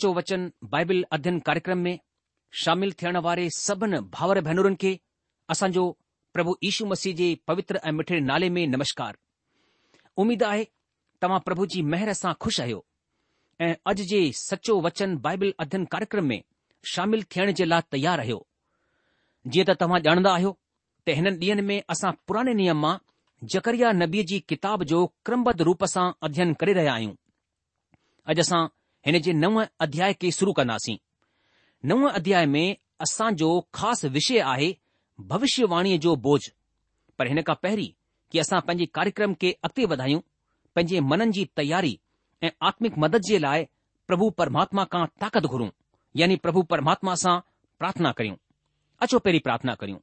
सचो वचन बाइबिल अध्ययन कार्यक्रम में शामिल थियण वारे सभिनी भावर भेनरुनि खे असांजो प्रभु यीशु मसीह जे पवित्र ऐं मिठे नाले में नमस्कार उमीद आहे तव्हां प्रभु जी मेहर सां ख़ुशि आहियो ऐं अॼु जे सचो वचन बाइबिल अध्ययन कार्यक्रम में शामिल थियण जे लाइ तयार आहियो जीअं त तव्हां ॼाणंदा आहियो त हिन ॾींहनि में असां पुराने नियम मां जकरिया नबीअ जी किताब जो क्रमबद्ध रूप सां अध्ययन करे रहिया आहियूं अॼु असां हिन जे नव अध्याय खे शुरु कंदासीं नव अध्याय में असांजो ख़ासि विषय आहे भविष्यवाणीअ जो बोझ पर हिन खां पहिरीं कि असां पंहिंजे कार्यक्रम खे अॻिते वधायूं पंहिंजे मननि जी तयारी ऐं आत्मिक मदद जे लाइ प्रभु परमात्मा खां ताक़त घुरूं यानि प्रभु परमात्मा सां प्रार्थना करियूं अचो पहिरीं प्रार्थना करियूं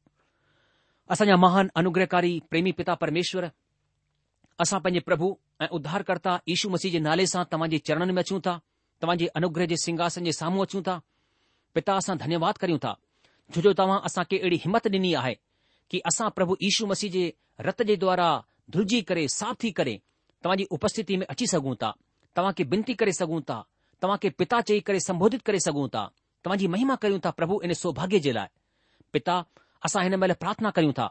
असांजा महान अनुग्रहकारी प्रेमी पिता परमेश्वर असां पंहिंजे प्रभु ऐं उद्धारकर्ता यशू मसीह जे नाले सां तव्हांजे चरणनि में अचूं था तव्हांजे अनुग्रह जे सिंघासन जे साम्हूं अचूं था पिता असां धन्यवाद करियूं था छो जो तव्हां असांखे अहिड़ी हिमत ॾिनी आहे कि असां प्रभु यीशू मसीह जे रत जे द्वारा ध्रुजी करे साथ थी करे तव्हांजी उपस्थिती में अची सघूं था तव्हां खे विनती करे सघूं था तव्हांखे पिता चई करे संबोधित करे सघूं था तव्हांजी महिमा कयूं था प्रभु इन सौभाग्य जे लाइ पिता असां हिन महिल प्रार्थना कयूं था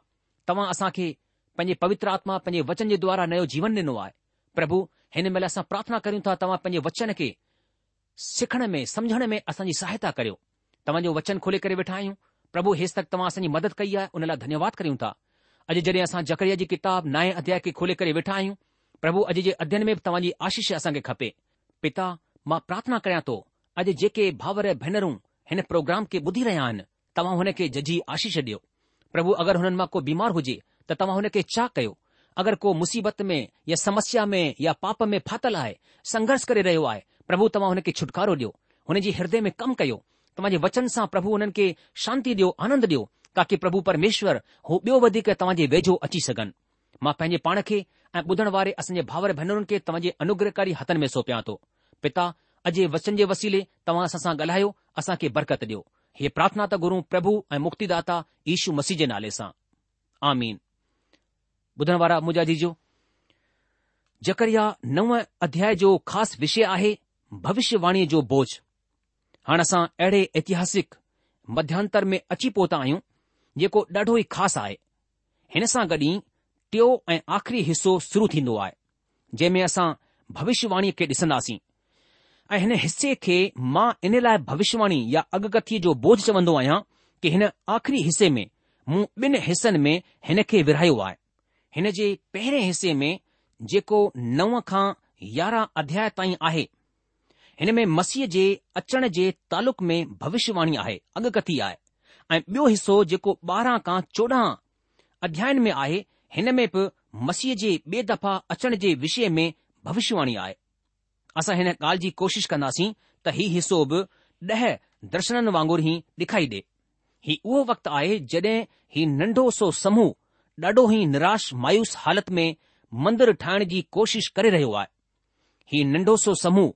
तव्हां असां खे पंहिंजे पवित्र आत्मा पंहिंजे वचन जे द्वारा नयो जीवन ॾिनो आहे प्रभु हिन महिल असां प्रार्थना करियूं था तव्हां पंहिंजे वचन खे सिखण में समझण में असांजी सहायता करियो तव्हांजो वचन खोले करे वेठा आहियूं प्रभु हेसि तक तव्हां असांजी मदद कई आहे उन लाइ धन्यवाद करियूं था अॼु जॾहिं असां जकरिया जी किताब नाए अध्याय खे खोले करे वेठा आहियूं प्रभु अॼु जे अध्ययन में बि तव्हांजी आशीष असांखे खपे पिता मां प्रार्थना करियां थो अॼु जेके भाउर भेनरूं हिन प्रोग्राम खे ॿुधी रहिया आहिनि तव्हां हुन खे जजी आशीष ॾियो प्रभु अगरि हुननि मां को बीमार हुजे त तव्हां हुन खे छा कयो अगरि को मुसीबत में या समस्या में या पाप में फाथल आहे संघर्ष करे रहियो आहे પ્રભુ તમાઓને કી છુટકારો દયો ઓને જી હૃદય મે કમ કયો તમાજે વચન સા પ્રભુ ઓનન કે શાંતિ દયો આનંદ દયો કાકે પ્રભુ પરમેશ્વર હો બયો વધી કે તમાજે વેજો અચી સગન મા પેજે પાણ કે બદન વારે અસજે ભાવર ભણન કે તમાજે અનુગ્રહકારી હતન મે સોપ્યાતો પિતા અજે વચન જે વસીલે તમાસા સા ગલહાયો અસા કે બરકત દયો હે પ્રાર્થના તા ગુરુ પ્રભુ એ મુક્તિદાતા ઈશુ મસીજે નાલે સા આમીન બદન વારા મુજાજીજો જકરિયા નવ અધ્યાય જો ખાસ વિષય આહે भविष्यवाणीअ जो बोझ हाणे असां अहिड़े ऐतिहासिक मध्यांतर में अची पहुता आहियूं जेको ॾाढो ई ख़ासि आहे हिन सां ई टियों ऐं आख़िरी हिसो शुरू थींदो आहे जंहिं में असां भविष्यवाणीअ खे ॾिसंदासीं ऐं हिन हिस्से खे मां इन लाइ भविष्यवाणी या अगकथीअ जो बोझ चवंदो आहियां कि हिन आख़िरी हिसे में मूं ॿिनि हिसनि में हिन खे विरिहायो आहे हिन जे पहिरें हिसे में जेको नव खां यारहं अध्याय ताईं आहे हिन में मसीह जे अचण जे तालुक़ में भविष्यवाणी आहे अॻकथी आहे ऐं ॿियो हिसो जेको ॿारहं खां चोॾहं अध्यायन में आहे हिन में बि मसीह जे ॿिए दफ़ा अचण जे विषय में भविष्यवाणी आहे असां हिन ॻाल्हि जी कोशिश कंदासीं त हीउ हिसो बि ॾह दर्शननि वांगुर ई ॾेखाई ॾे ही उहो वक़्तु आहे जड॒हिं नंढो सो समूह ॾाढो ई निराश मायूस हालति में मंदरु ठाहिण जी कोशिश करे रहियो आहे हीउ नंढो सो समूह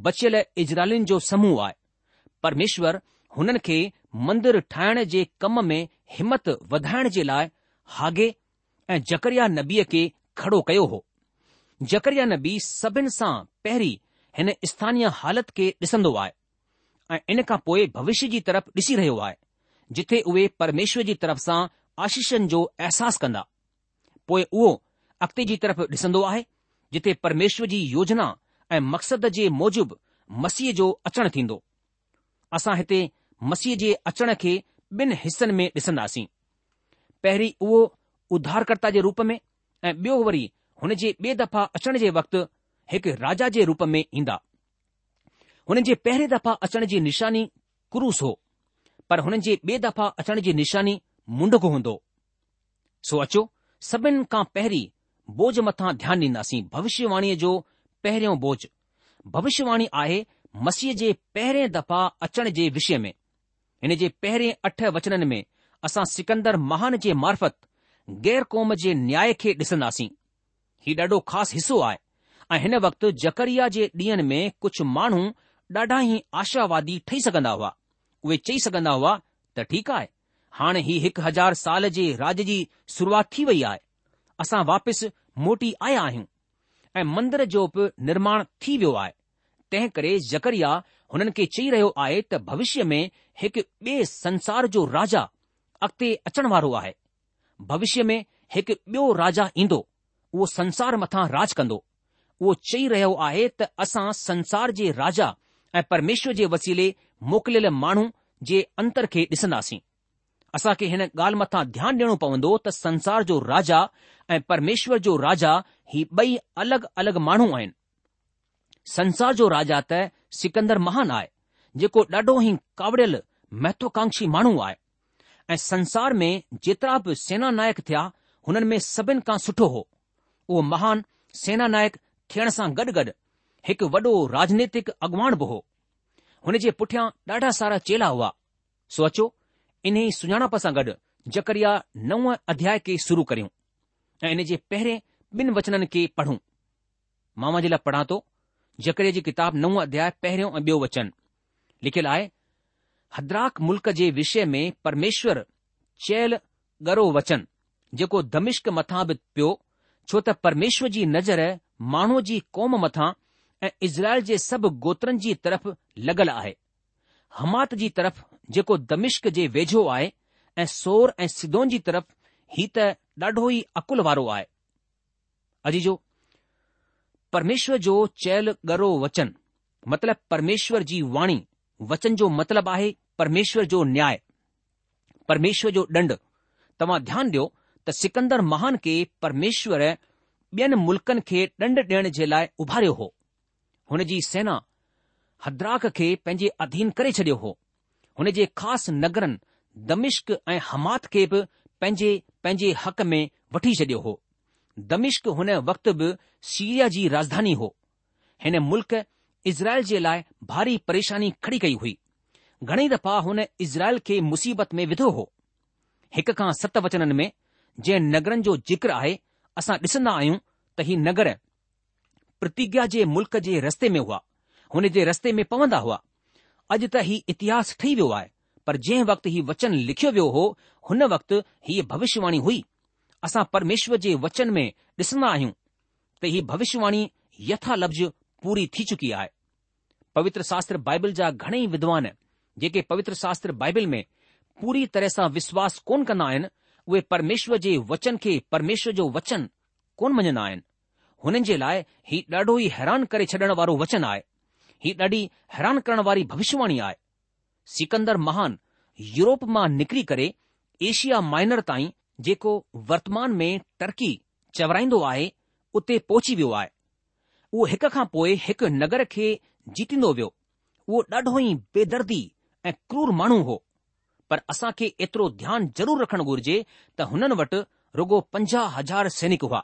बचियल इजरालुनि जो समूह आहे परमेश्वर हुननि खे मंदरु ठाहिण जे कम में हिमत वधाइण जे लाइ हागे ऐं जकरिया नबीअ खे खड़ो कयो हो जकरिया नबी सभिनि सां पहिरीं हिन स्थानीय हालति खे ॾिसंदो आहे ऐं इन खां पोइ भविष्य जी तरफ़ ॾिसी रहियो आहे जिथे उहे परमेश्वर जी तरफ़ सां आशीषनि जो एहसास कंदा पोइ उहो अॻिते जी तरफ़ ॾिसंदो आहे जिथे परमेश्वर जी योजना ऐं मक़सद जे मूजिबि मसीह जो अचणु थींदो असां हिते मसीह जे अचण खे ॿिनि हिसनि में ॾिसंदासीं पहिरीं उहो उधारकर्ता जे रूप में ऐं ॿियो वरी हुन जे ॿिए दफ़ा अचण जे वक़्तु हिकु राजा जे रूप में ईंदा हुन जे पहिरें दफ़ा अचण जी निशानी क्रूस हो पर हुन जे ॿिए दफ़ा अचण जी निशानी मुंडगु हूंदो सो अचो सभिनि खां पहिरीं बोझ मथां ध्यानु ॾींदासीं भविष्यवाणीअ जो पहिरियों बोझ भविष्यवाणी आहे मसीह जे पहिरें दफ़ा अचण जे विषय में हिन जे पहिरें अठ वचननि में असां सिकंदर महान जे मार्फत ग़ैर क़ौम जे न्याय खे ॾिसंदासीं हीउ ॾाढो ख़ासि हिसो आहे ऐं हिन वक़्तु जकरिया जे ॾींहनि में कुझु माण्हू ॾाढा ई आशावादी ठही सघंदा हुआ उहे चई सघंदा हुआ त ठीकु आहे हाणे ही हिकु हज़ार साल जे राज जी शुरूआत थी वई आहे असां वापसि मोटी आया आहियूं ऐं मंदर जो बि निर्माण थी वियो आहे तंहिं करे जकरिया हुननि खे चई रहियो आहे त भविष्य में हिकु ॿिए संसार जो राजा अॻिते अचण वारो आहे भविष्य में हिकु ॿियो राजा ईंदो उहो संसार मथां राज कंदो उहो चई रहियो आहे त असां संसार जे राजा ऐं परमेश्वर जे वसीले मोकिलियल माण्हू जे अंतर खे ॾिसंदासीं असां खे हिन ॻाल्हि मथां ध्यानु ॾियणो पवंदो त संसार जो राजा ऐं परमेश्वर जो राजा ही ॿई अलॻि अलॻि माण्हू आहिनि संसार जो राजा त सिकंदर महान आहे जेको ॾाढो ई कावड़ियल महत्वाकांक्षी माण्हू आहे ऐं संसार में जेतिरा बि सेना नायक थिया हुननि में सभिनि खां सुठो हो उहो महान सेना नायक थियण सां गॾु गॾु हिकु वॾो राजनैतिक अॻवान बि हो हुन जे पुठियां ॾाढा सारा चेला हुआ सोचो इन ई सुञाणप सां गॾु जकरिया नव अध्याय खे शुरू करियूं ऐं इन जे पहिरें ॿिनि वचननि खे पढ़ूं मामा जे लाइ पढ़ां थो जकरिया जी किताब नव अध्याय पहिरियों ऐं ॿियो वचन लिखियलु आहे हदराक मुल्क़ जे विषय में परमेश्वर चयल गरो वचन जेको दमिश्क मथां बि पियो छो त परमेश्वर जी नज़र माण्हूअ जी क़ौम मथा ऐं इज़राइल जे सभु गोत्रनि जी तरफ़ लॻल आहे हमात जी तरफ़ जेको दमिश्क जे वेझो आहे ऐं सोर ऐं सिदोन जी तरफ़ ही त ॾाढो ई अकुल वारो आहे अॼु परमेश्वर जो चयल गरो वचन मतिलब परमेश्वर जी वाणी वचन जो मतिलबु आहे परमेश्वर जो न्याय परमेश्वर जो ॾंढ तव्हां ध्यानु ॾियो त सिकंदर महान खे परमेश्वर ॿियनि मुल्क़नि खे ॾंडु ॾियण जे लाइ उभारियो हो हुन जी सेना हद्राख खे पंहिंजे अधीन करे छॾियो हो हुन जे ख़ासि नगरनि दमिश्क ऐं हमात खे बि पंहिंजे पंहिंजे हक़ में वठी छडि॒यो हो दमिश्क हुन वक़्तु बि सीरिया जी राजधानी हो हिन मुल्क़ इज़राइल जे लाइ भारी परेशानी खड़ी कई हुई घणेई दफ़ा हुन इज़राइल खे मुसीबत में विधो हो हिक खां सत वचननि में जंहिं नगरनि जो ज़िक्र आहे असां ॾिसंदा आहियूं त ही नगर प्रतिज्ञा जे मुल्क़ जे रस्ते में हुआ हुन जे रस्ते में पवंदा हुआ अॼु त ही इतिहास ठही वियो आहे पर जंहिं वक़्तु ही वचन लिखियो वियो हो हुन वक़्तु हीअ भविष्यवाणी हुई असां परमेश्वर जे वचन में ॾिसंदा आहियूं त ही भविष्यवाणी यथा लफ़्ज़ पूरी थी चुकी आहे पवित्र शास्त्र बाइबल जा घणेई विद्वान जेके पवित्र शास्त्र बाइबल में पूरी तरह सां विश्वास कोन कंदा आहिनि उहे परमेश्वर जे वचन खे परमेश्वर जो वचन कोन मञंदा आहिनि हुननि जे लाइ ही ॾाढो ई हैरान करे छॾण वारो वचन आहे ही ॾाढी हैरान करण वारी भविष्यवाणी आहे सिकंदर महान यूरोप मां निकरी करे एशिया माइनर ताईं जेको वर्तमान में टर्की चवराईंदो आहे उते पहुची वियो आहे उहो हिक खां पोइ हिकु नगर खे जीतींदो वियो उहो ॾाढो ई बेदर्दी ऐं क्रूर माण्हू हो पर असां खे एतिरो ध्यानु ज़रूरु रखणु घुरिजे त हुननि वटि रुॻो पंजाह हज़ार सैनिक हुआ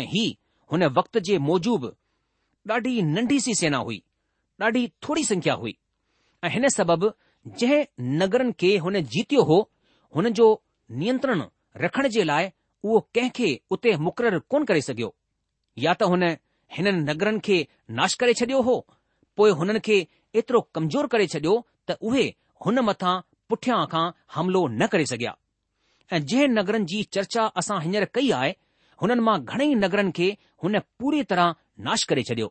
ऐं ही हुन वक़्त जे मोजूब ॾाढी नंढी सी सेना हुई ॾाढी थोरी संख्या हुई ऐं हिन सबबि जंहिं नगरनि खे हुन जीतियो हो हुन जो नियंत्रण रखण जे लाइ उहो कंहिंखे उते मुक़ररु कोन करे सघियो या त हुन हिननि नगरनि खे नाश करे छडि॒यो हो पोए हुननि खे एतिरो कमज़ोर करे छडि॒यो त उहे हुन मथां पुठियां खां हमिलो न करे सघिया ऐं जंहिं नगरनि जी चर्चा असां हींअर कई आहे हुननि मां घणेई नगरनि खे हुन पूरी तरह नाश करे छडि॒यो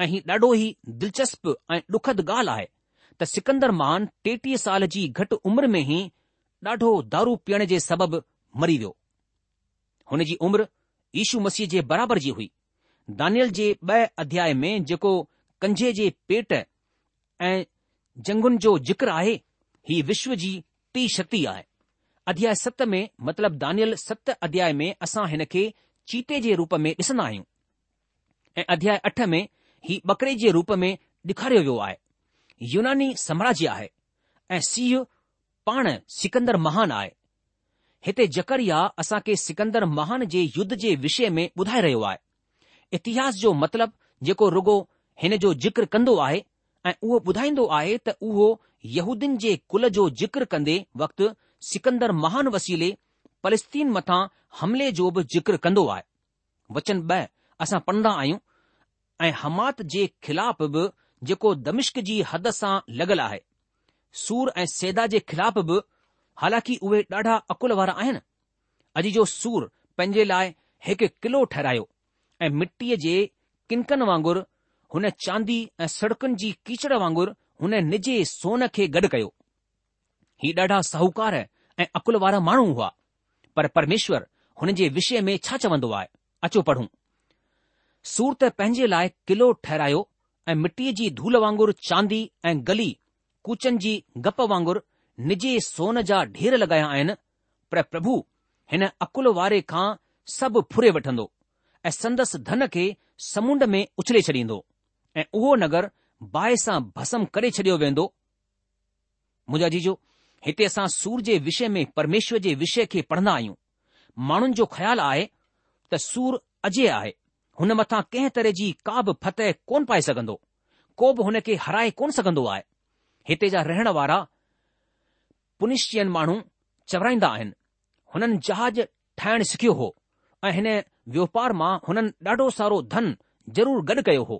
ऐं ॾाढो ई दिलचस्प ऐं ॾुखद ॻाल्हि आहे त सिकंदर सिकन्दरमान टेटीह साल जी घटि उमिरि में ई ॾाढो दारू पीअण जे सबबि मरी वियो हुन जी उमिरि यीशू मसीह जे बराबरि जी हुई दानियल जे ॿ अध्याय में जेको कंझे जे पेट ऐं जंगुनि जो ज़िक्र आहे हीअ विश्व जी टी शक्ति आहे अध्याय सत में मतिलब दानियल सत अध्याय में असां हिन खे चीते जे रूप में ॾिसंदा आहियूं ऐं अध्याय अठ में ही बकरे जे रूप में डे॒खारियो वियो आहे यूनानी साम्राज्य आहे ऐं सीह पाण सिकंदर महान आहे हिते जकरिया असां खे सिकंदर महान जे युद्ध जे विषय में ॿुधाए रहियो आहे इतिहास जो मतिलब जेको रुगो हिन जो ज़िक्र कंदो आहे ऐं उहो ॿुधाईंदो आहे त उहो यहूदीन जे कुल जो ज़िक्र कंदे वक़्तु सिकंदर महान वसीले फलिस्तीन मथां हमले जो बि ज़िक्र कंदो आहे वचन ब॒ असां पढ़ंदा आहियूं ऐं हमात जे ख़िलाफ़ बि जेको दमिश्क जी हद सां लॻल आहे सूर ऐं सेदा जे ख़िलाफ़ बि हालांकि उहे ॾाढा अकुल वारा आहिनि अॼु जो सूर पंहिंजे लाइ हिकु किलो ठहिरायो ऐं मिटीअ जे किनकन वांगुरु हुन चांदी ऐं सड़कुनि जी कीचड़ वांगुरु हुन निजे सोन खे गॾु कयो ही ॾाढा साहूकार ऐं अकुल वारा माण्हू हुआ पर परमेश्वर हुन जे विषय में छा चवंदो आहे अचो पढ़ूं सूर त पंहिंजे लाइ किलो ठहिरायो ऐं मिटीअ जी धूल वांगुरु चांदी ऐं गली कूचन जी गप वांगुरु निजे सोन जा ढेर लॻाया आहिनि पर प्रभु हिन अकुल वारे खां सभु फुरे वठंदो ऐं संदसि धन खे समुंड में उछले छॾींदो ऐं उहो नगर बाहि सां भसम करे छडि॒यो वेंदो मुंहिंजा जीजो हिते असां सूर जे विषय में परमेश्वर जे विषय खे पढ़ंदा आहियूं माण्हुनि जो ख़्यालु आहे त सूर अजे आहे हुन मथां कंहिं तरह जी का बि फतह कोन पाए सघंदो को बि हुन खे हराए कोन सघंदो आहे हिते जा रहण वारा पुनिश्चयन माण्हू चवराईंदा आहिनि हुननि जहाज ठाहिण सिखियो हो ऐं हिन व्यौपार मां हुननि ॾाढो सारो धन ज़रूरु गॾु कयो हो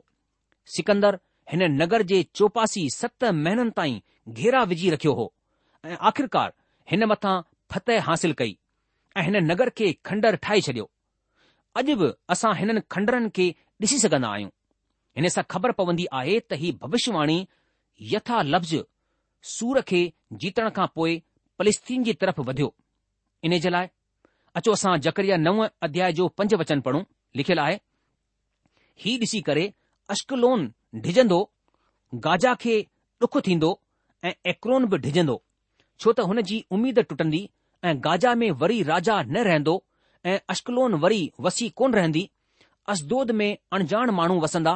सिकंदर हिन नगर जे चौपासी सत महीननि ताईं घेरा विझी रखियो हो ऐं आख़िरकार हिन मथां फतह हासिल कई ऐं हिन नगर खे खंडर ठाहे छडि॒यो अॼु बि असां हिननि खंडरनि खे ॾिसी सघंदा आहियूं हिन सां ख़बर पवंदी आहे त ही भविष्यवाणी यथा लफ़्ज़ सूर खे जीतण खां पोइ पलिस्तीन जी तरफ़ वधियो इन जे लाइ अचो असां जकरिया नव अध्याय जो पंज वचन पढ़ूं लिखियलु आहे ही ॾिसी करे अश्कलोन ढिजंदो गाजा खे ॾुख थींदो ऐं एक्रोन बि ढिजंदो छो त हुन जी उमीद टुटंदी ऐं गाजा में वरी राजा न रहंदो ऐं अश्कलोन वरी वसी कोन रहंदी असदोद में अणजाण माण्हू वसंदा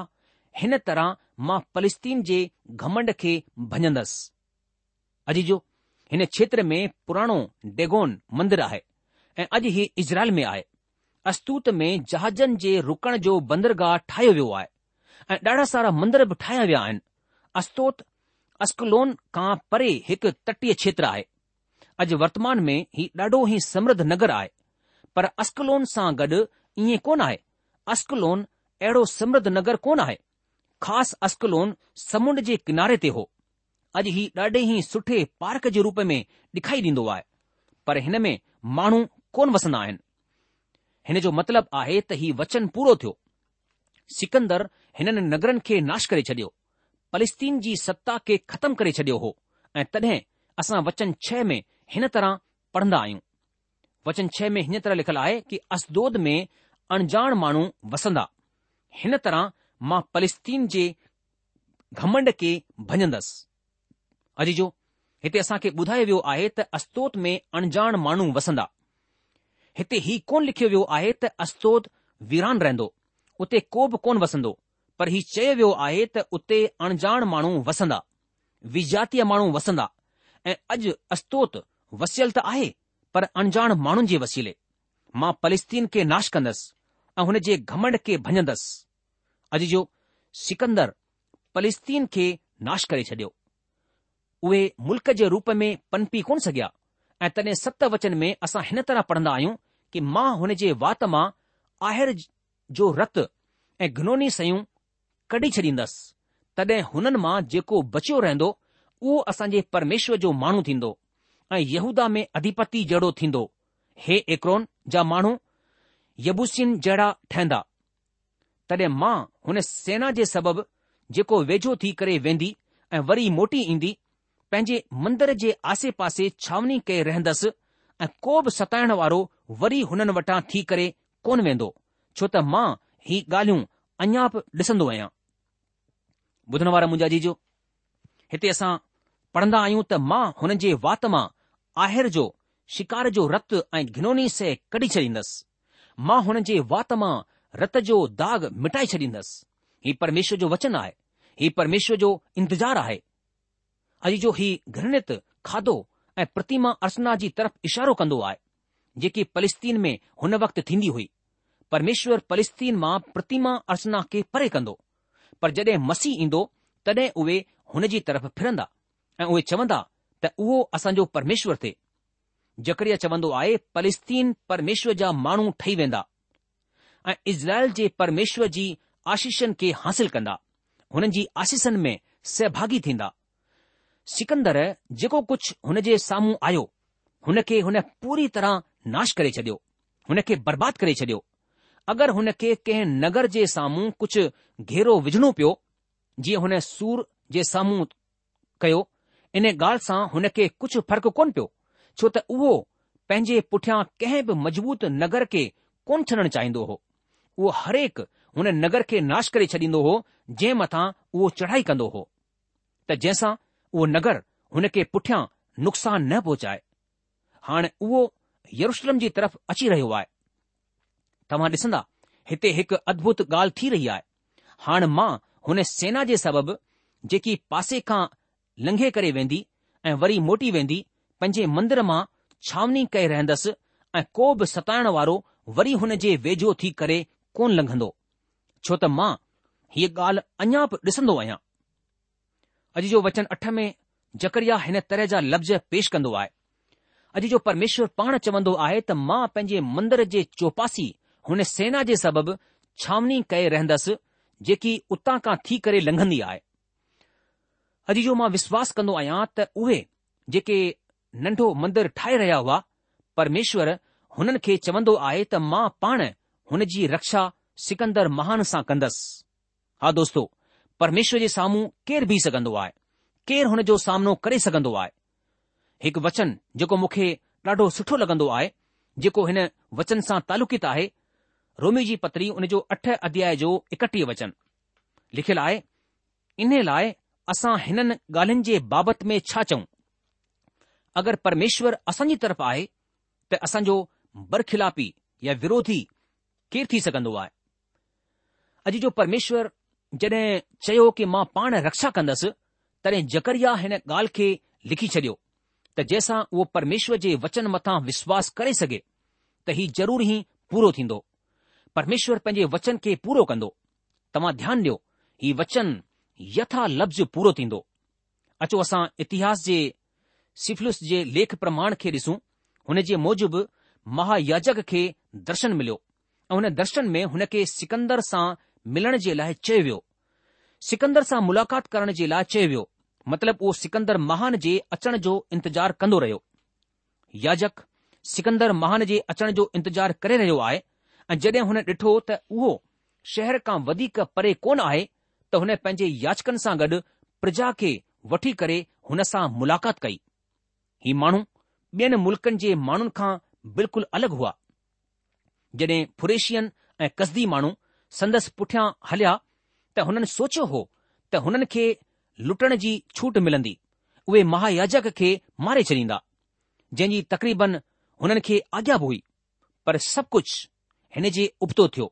हिन तरह मां फलिस्तीन जे घमंड खे भञंदसि अॼु जो हिन क्षेत्र में पुराणो डेगोन मंदरु आहे ऐं अॼु ही इज़राइल में आहे अस्तूत में जहाजनि जे रुकण जो बंदरगाह ठाहियो वियो आहे ऐं ॾाढा सारा मंदर बि ठाहिया विया आहिनि अस्तोत अस्कलोन खां परे हिकु तटीय क्षेत्र आहे अॼु वर्तमान में ही ॾाढो ई समृद्ध नगर आहे पर अस्कलोन सां गॾु ईअं कोन आहे अस्कलोन अहिड़ो समृद्ध नगर कोन आहे ख़ासि अस्कलोन समुंड जे किनारे ते हो अॼु ही ॾाढे ई सुठे पार्क जे रूप में ॾेखारी ॾींदो आहे पर हिन में माण्हू कोन वसंदा आहिनि हिन जो मतिलबु आहे त हीउ वचन पूरो थियो सिकंदर हिननि नगरनि खे नाश करे छडि॒यो फलिस्तीन जी सत्ता खे ख़तमु करे छडि॒यो हो ऐं तॾहिं असां वचन छह में हिन तरह पढ़ंदा आहियूं वचन छह में हिन तरह लिखलु आहे की असदोद में अणजाण माण्हू वसंदा हिन तरह मां पलिस्तीन जे घमंड खे भञंदसि अॼु जो हिते असांखे ॿुधायो वियो आहे त अस्तोत में अणजाण माण्हू वसंदा हिते ही कोन लिखियो वियो आहे त अस्तोत वीरान रहंदो उते को बि कोन वसंदो पर ही चयो वियो आहे त उते अणजाण माण्हू वसंदा विजातीय माण्हू वसंदा ऐं अॼु अस्तोत वसियल त आहे पर अणजाण माण्हुनि जे वसीले मां पलिस्तीन खे नाश कंदसि ऐं हुन जे घमंड खे भञंदसि अॼु जो सिकंदर फलिस्तीन खे नाश करे छडि॒यो उहे मुल्क़ जे रूप में पनपी कोन सघिया ऐं तॾहिं सत वचन में असां हिन तरह पढ़ंदा आहियूं कि मां हुन जे वात मां आहिर जो रत ऐं घनोनी सयूं कढी छॾींदसि तॾहिं हुननि मां जेको बचियो रहंदो उहो असांजे परमेश्वर जो माण्हू थींदो ऐं यहूदा में अधिपति जहिड़ो थींदो हे एकरोन जा माण्हू यबुसियुनि जहिड़ा ठहंदा तॾहिं मां हुन सेना जे सबबि जेको वेझो थी करे वेंदी ऐं वरी मोटी ईंदी पंहिंजे मंदर जे आसे पासे छावनी कई रहंदसि ऐं को बि सताइण वारो वरी हुननि वटां थी करे कोन वेंदो छो त मां ही ॻाल्हियूं अञा बि ॾिसंदो आहियां ॿुधण वारा मुंहिंजा जीजो हिते असां पढ़ंदा आहियूं त मां हुननि जे वात मां आहिर जो शिकार जो रत ऐं घिनोनी से कढी छॾींदसि मां हुन जे वात मां रत जो दाग़ मिटाए छॾींदसि हीउ परमेश्वर जो वचन आहे हीउ परमेश्वर जो इंतज़ारु आहे अॼु जो ही घृणित खाधो ऐं प्रतिमा अर्चना जी तरफ़ इशारो कंदो आहे जेकी पलिस्तीन में हुन वक़्तु थींदी हुई परमेश्वर पलिस्तीन मां प्रतिमा अर्चना खे परे कंदो पर जॾहिं मसीह ईंदो तॾहिं उहे हुन जी तरफ़ फिरंदा ऐं उहे चवंदा त उहो असांजो परमेश्वर थे जकर चवंदो आहे पलिस्तीन परमेश्वर जा माण्हू ठही वेंदा ऐं इज़राइल जे परमेश्वर जी आशीषनि खे हासिल कंदा हुननि जी आशीषनि में सहभागी थींदा सिकंदर जेको कुझु हुन जे साम्हूं आयो हुन खे हुन पूरी तरह नाश करे छडि॒यो हुन खे बर्बाद करे छडि॒यो अगरि हुन खे कंहिं नगर जे साम्हूं कुझु घेरो विझणो पियो जीअं हुन सूर जे साम्हूं कयो इन ॻाल्हि सां हुन खे कुझु फ़र्क़ु कोन पियो छो त उहो पंहिंजे पुठियां कंहिं बि मज़बूत नगर खे कोन छॾणु चाहींदो हो उहो हरेक हुन नगर खे नाश करे छॾींदो हो जंहिं मथां उहो चढ़ाई कंदो हो त जंहिंसां उहो नगर हुन खे पुठियां नुक़सान न पहुचाए हाणे उहो यरुशलम जी तरफ़ अची रहियो आहे तव्हां ॾिसंदा हिते हिकु अद्भुत ॻाल्हि थी रही आहे हाणे मां हुन सेना जे सबबि जेकी पासे खां लंघे करे वेंदी ऐं वरी मोटी वेंदी पंहिंजे मंदर मां छावनी करे रहंदसि ऐं को बि सताइण वारो वरी हुन जे वेझो थी करे कोन लंघंदो छो त मां हीअ ॻाल्हि अञा बि ॾिसंदो आहियां अॼु जो वचन अठ में जकरिया हिन तरह जा लफ़्ज़ पेश कंदो आहे अॼु जो परमेश्वर पाण चवंदो आहे त मां पंहिंजे मंदर जे चौपासी हुन सेना जे सबबि छावनी करे रहंदसि जेकी उतां खां थी करे लंघंदी आहे अॼु जो मां विश्वास कंदो आहियां त उहे जेके नंढो मंदरु ठाहे रहिया हुआ परमेश्वर हुननि खे चवंदो आहे त मां पाण हुन जी रक्षा सिकंदर महान सां कंदसि हा दोस्तो परमेश्वर जे साम्हूं केरु बीह सघंदो आहे केरु हुन जो सामनो करे सघंदो आहे हिकु वचन जेको मूंखे ॾाढो सुठो लॻंदो आहे जेको हिन वचन सां तालुकित आहे रोमी जी पतरी हुन जो अठ अध्याय जो एकटीह वचन लिखियलु आहे इन लाइ असां हिननि ॻाल्हियुनि जे बाबति में छा चऊं अगरि परमेश्वर असांजी तरफ़ आहे त असांजो बरखिलापी या विरोधी केर थी सघंदो आहे अॼु जो परमेश्वरु जॾहिं चयो कि मां पाण रक्षा कंदुसि तॾहिं जकरिया हिन ॻाल्हि खे लिखी छॾियो त जंहिंसां उहो परमेश्वर जे वचन मथां विश्वास करे सघे त हीउ ज़रूर ई पूरो थींदो परमेश्वर पंहिंजे वचन खे पूरो कंदो तव्हां ध्यानु ॾियो हीउ वचन यथा लफ़्ज़ पूरो थींदो अचो असां इतिहास जे सिफलस जे लेख प्रमाण खे ॾिसूं हुन जे मूजिबि महायाजक खे दर्शन मिलियो ऐं हुन दर्शन में हुन खे सिकंदर सां मिलण जे लाइ चयो वियो सिकंदर सां मुलाक़ात करण जे लाइ चयो वियो मतिलब उहो सिकंदर महान जे अचण जो इंतज़ारु कंदो रहियो याजक सिकंदर महान जे अचण जो इंतज़ारु करे रहियो आहे ऐं जड॒हिं हुन ॾिठो त उहो शहर खां वधीक परे कोन आहे त हुन पंहिंजे याचकनि सां गॾु प्रजा खे वठी करे हुन सां मुलाक़ात कई ही माण्हू ॿियनि मुल्कनि जे माण्हुनि खां बिल्कुलु अलॻि हुआ जॾहिं फुरेशियन ऐं कसदी माण्हू संदसि पुठियां हलिया त हुननि सोचियो हो त हुननि खे लुटण जी छूट मिलंदी उहे महायाजक खे मारे छॾींदा जंहिं जी तक़रीबन हुननि खे आॻया बि हुई पर सभु कुझु हिन जे उबतो थियो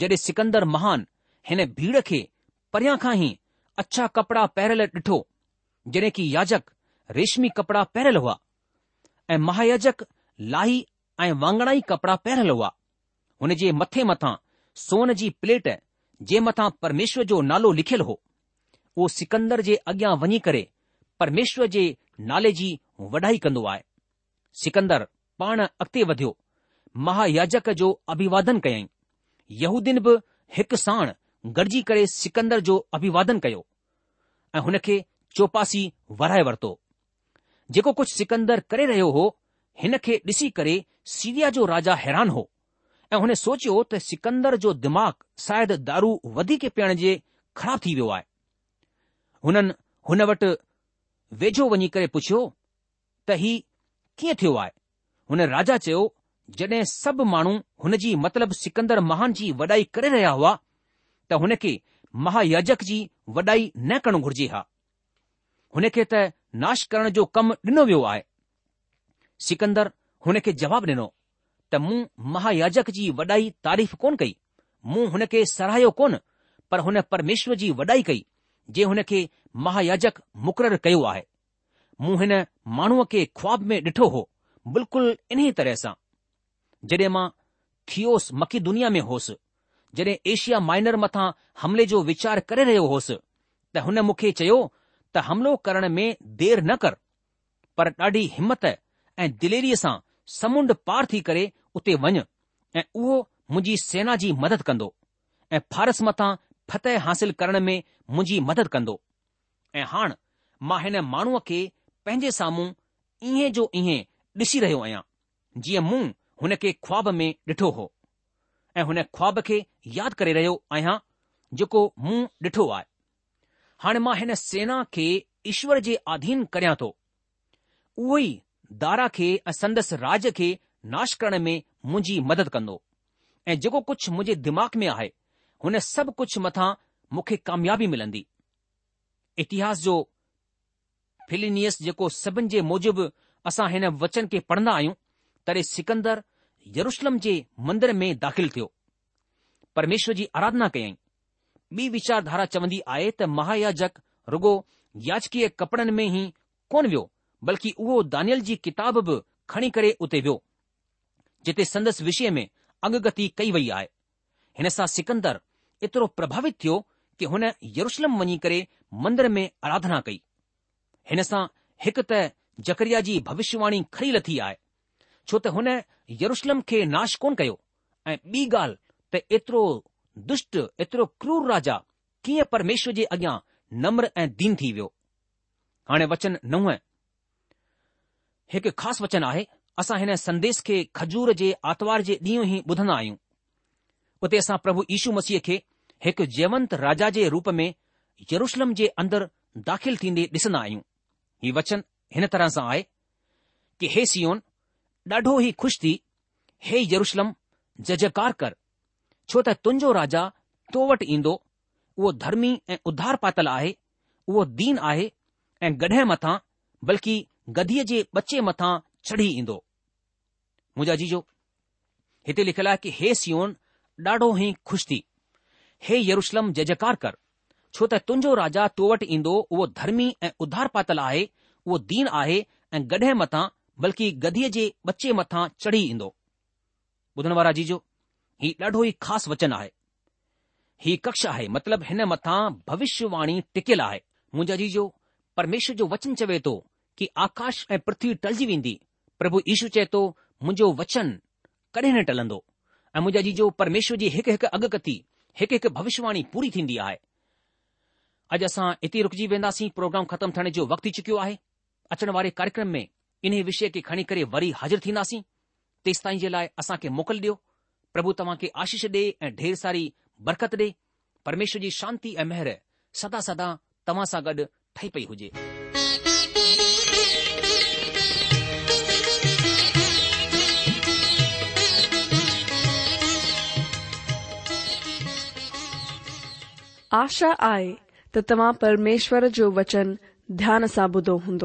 जॾहिं सिकंदर महान हिन भीड़ खे परियां खां ई अछा कपड़ा परियलु ॾिठो जॾहिं की याजक रेशमी कपड़ा पैरियल हुआ ऐं महायाजक लाही ऐं वाङणाई कपड़ा पहिरियल हुआ हुन जे मथे मथां सोन जी प्लेट जे मथां परमेश्वर जो नालो लिखियलु हो उहो सिकंदर जे अॻियां वञी करे परमेश्वर जे नाले जी वढाई कन्दो आहे सिकंदर पाण अॻिते वधियो महायाजक जो अभिवादन कयई यूदीन बि हिकु साणु گرجي کرے سکندر جو અભિવાદન કયો એ هنકે ચોપાસી વરાય વર્તો જેકો કુછ سکندر કરે રહ્યો હો هنકે ડીસી કરે સીરિયા જો રાજા હેરાન હો એ ઉને સોચ્યો ત سکندر જો દિમાગ સાયદ दारू વધી કે પીને જે ખરાબ થી વયા હનન હનવટ વેજો વણી કરે પૂછ્યો તહી કે થયો આ ઉને રાજા છે જો જને સબ માણો હનજી મતલબ سکندر મહાન જી વડાઈ કરે રહ્યા હોવા हुन खे महायाजक जी वॾाई न करणु घुर्जे हा हुन खे त नाश करण जो कमु ॾिनो वियो आहे सिकंदर हुन खे जवाबु ॾिनो त मूं महायाजक जी वॾाई तारीफ़ कोन कई मूं हुन खे सराहियो कोन पर हुन परमेश्वर जी वॾाई कई जे हुन खे महायाजक मुक़ररु कयो आहे मूं हिन माण्हूअ खे ख़्वाब में ॾिठो हो बिल्कुलु इन्हीअ तरह सां जॾहिं मां थियोसि मखी दुनिया में होसि जॾहिं एशिया माइनर मथां हमले जो वीचार करे रहियो होसि त हुन मूंखे चयो त हमिलो करण में देर न कर पर ॾाढी हिमत ऐं दिलेरीअ सां समुंड पार थी करे उते वञ ऐं उहो मुंहिंजी सेना जी मदद कंदो ऐं फ़ारस मथां फतह हासिल करण में मुंहिंजी मदद कंदो ऐं हाण मां हिन माण्हूअ खे पंहिंजे साम्हूं ईहें जो इहें ॾिसी रहियो आहियां जीअं मूं हुन खे ख़्वाब में ॾिठो हो ऐं हुन ख़्वाब खे यादि करे रहियो आहियां जेको मूं ॾिठो आहे हाणे मां हिन सेना खे ईश्वर जे आधीन करियां थो उहो ई दारा खे ऐं संदसि राज खे नाश करण में मुंहिंजी मदद कंदो ऐं जेको कुझु मुंहिंजे दिमाग़ में आहे हुन सभु कुझु मथां मूंखे कामयाबी मिलंदी इतिहास जो फिलिनियस जेको सभिनि जे मूजिबि असां हिन वचन खे पढ़ंदा आहियूं तॾहिं सिकंदर यरुशलम जे मंदर में दाख़िल थियो परमेश्वर जी आराधना कयई ॿी वीचारधारा चवंदी आहे त महायाजक रुगो याचकीअ कपड़नि में ई कोन वियो बल्कि उहो दानियल जी किताब बि खणी करे उते वियो जिते संदसि विषय में अगगति कई वई आहे हिन सां सिकंदर एतिरो प्रभावित थियो कि हुन यरुशलम वञी करे मंदर में आराधना कई हिन सां हिकु त जकरिया जी भविष्यवाणी खरी लथी आहे छो त हुन यरुशलम खे नाश कोन कयो ऐं ॿी ॻाल्हि त एतिरो दुष्ट एतिरो क्रूर राजा कीअं परमेश्वर जे अॻियां नम्र ऐं दीन थी वियो हाणे वचन नव हिकु ख़ासि वचन आहे असां हिन संदेश खे खजूर जे आरतवार जे ॾींहुं ई ॿुधंदा आहियूं उते असां प्रभु यीशू मसीह खे हिकु जयवंत राजा जे रूप में यरुशलम जे अंदरि दाख़िल थींदे ॾिसंदा आहियूं हीउ वचन हिन तरह सां आहे कि हे सियोन ॾाढो ई खु़शि थी हे यरुशलम जजकार कर छो त तुंहिंजो राजा तो वटि ईंदो उहो धर्मी ऐं उधार पातल आहे उहो दीन आहे ऐं गॾह मथां बल्कि गधीअ जे बच्चे मथां चढ़ी ईंदो मुंहिंजा जीजो हिते लिखियलु आहे कि हे सियोन ॾाढो ई खु़शि थी हे यरुशलम जजकार कर छो त तुंहिंजो राजा तो वटि ईंदो उहो धर्मी ऐं उधार पातल आहे उहो दीन आहे ऐं गॾह मथां बल्कि गदीअ जे बचे मथां चढ़ी ईंदो ॿुधण वारा जीजो ही ॾाढो ई ख़ासि वचन आहे ही कक्ष आहे मतिलब हिन मथां भविष्यवाणी टिकियल आहे मुंहिंजा जीजो परमेश्वर जो वचन चवे थो कि आकाश ऐं पृथ्वी टलजी वेंदी प्रभु ईशू चए थो मुंहिंजो वचन कॾहिं न टलंदो ऐं मुंहिंजा जीजो परमेश्वर जी हिकु हिकु अॻकथी हिकु हिकु भविष्यवाणी पूरी थींदी आहे अॼु असां इते रुकिजी वेंदासीं प्रोग्राम ख़तमु थियण जो वक़्तु थी चुकियो आहे अचण वारे कार्यक्रम में इन विषय खे खणी करे वरी हाज़िर थींदासीं तेसि ताईं जे लाइ असांखे मोकल ॾियो प्रभु तव्हांखे आशीष ॾे ऐं ढेर सारी बरकत ॾे परमेश्वर जी शांति ऐं मेहर सदा सदा तव्हां सां गॾु पई हुजे आशा आए तो तव्हां परमेश्वर जो वचन ध्यान से ॿुधो होंद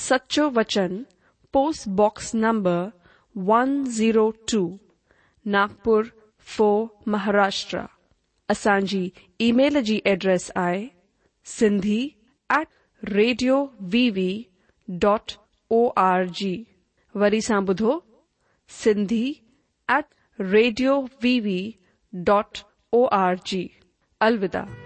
सच्चो वचन पोस्ट बॉक्स नंबर 102 नागपुर फो महाराष्ट्र असांजी की जी एड्रेस आहे Sindhi at radio VV dot O R G वरी सां ॿुधो Sindhi at radio VV dot O R G अलविदा